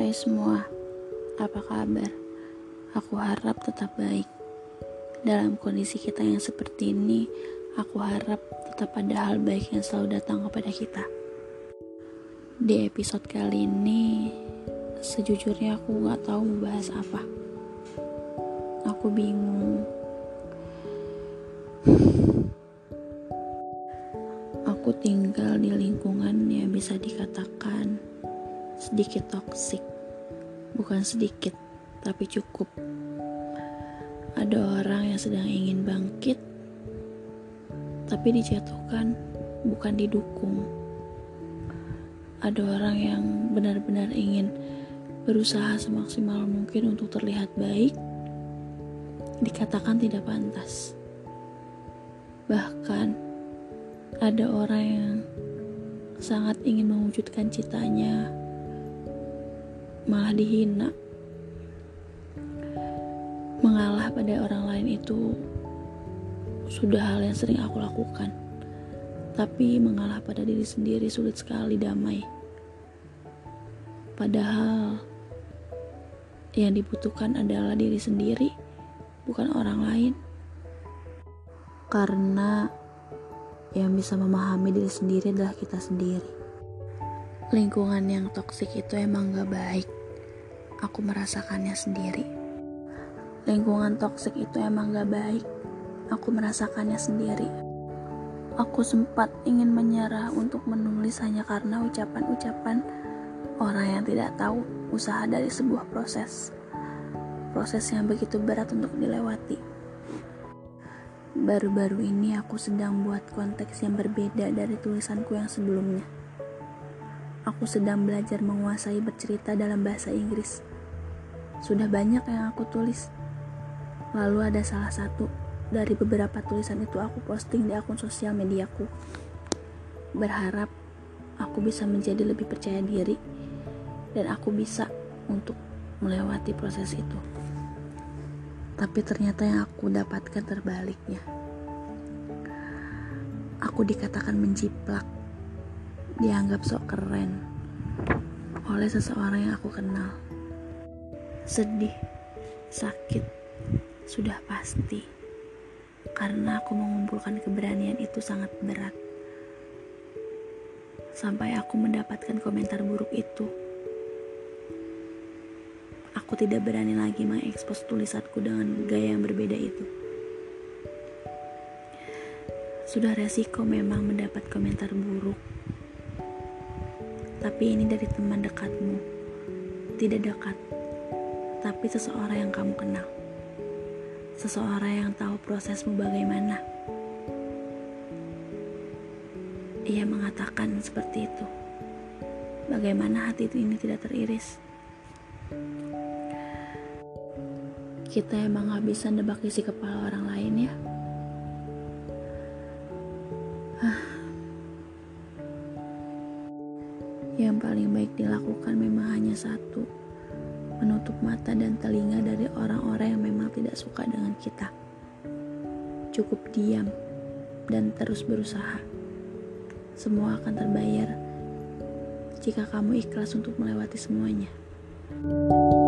Hai semua, apa kabar? Aku harap tetap baik. Dalam kondisi kita yang seperti ini, aku harap tetap ada hal baik yang selalu datang kepada kita. Di episode kali ini, sejujurnya aku gak tahu mau bahas apa. Aku bingung. Aku tinggal di lingkungan yang bisa dikatakan sedikit toksik. Bukan sedikit, tapi cukup. Ada orang yang sedang ingin bangkit, tapi dijatuhkan, bukan didukung. Ada orang yang benar-benar ingin berusaha semaksimal mungkin untuk terlihat baik, dikatakan tidak pantas. Bahkan ada orang yang sangat ingin mewujudkan citanya, malah dihina. Mengalah pada orang lain itu sudah hal yang sering aku lakukan. Tapi mengalah pada diri sendiri sulit sekali damai. Padahal yang dibutuhkan adalah diri sendiri, bukan orang lain. Karena yang bisa memahami diri sendiri adalah kita sendiri lingkungan yang toksik itu emang gak baik. Aku merasakannya sendiri. Lingkungan toksik itu emang gak baik. Aku merasakannya sendiri. Aku sempat ingin menyerah untuk menulis hanya karena ucapan-ucapan orang yang tidak tahu usaha dari sebuah proses. Proses yang begitu berat untuk dilewati. Baru-baru ini aku sedang buat konteks yang berbeda dari tulisanku yang sebelumnya aku sedang belajar menguasai bercerita dalam bahasa Inggris. Sudah banyak yang aku tulis. Lalu ada salah satu dari beberapa tulisan itu aku posting di akun sosial mediaku. Berharap aku bisa menjadi lebih percaya diri dan aku bisa untuk melewati proses itu. Tapi ternyata yang aku dapatkan terbaliknya. Aku dikatakan menjiplak dianggap sok keren oleh seseorang yang aku kenal. Sedih, sakit, sudah pasti. Karena aku mengumpulkan keberanian itu sangat berat. Sampai aku mendapatkan komentar buruk itu. Aku tidak berani lagi mengekspos tulisanku dengan gaya yang berbeda itu. Sudah resiko memang mendapat komentar buruk tapi ini dari teman dekatmu. Tidak dekat, tapi seseorang yang kamu kenal. Seseorang yang tahu prosesmu bagaimana. Ia mengatakan seperti itu. Bagaimana hati itu ini tidak teriris? Kita emang gak bisa nebak isi kepala orang lain ya. Yang paling baik dilakukan memang hanya satu, menutup mata dan telinga dari orang-orang yang memang tidak suka dengan kita. Cukup diam dan terus berusaha. Semua akan terbayar jika kamu ikhlas untuk melewati semuanya. thank you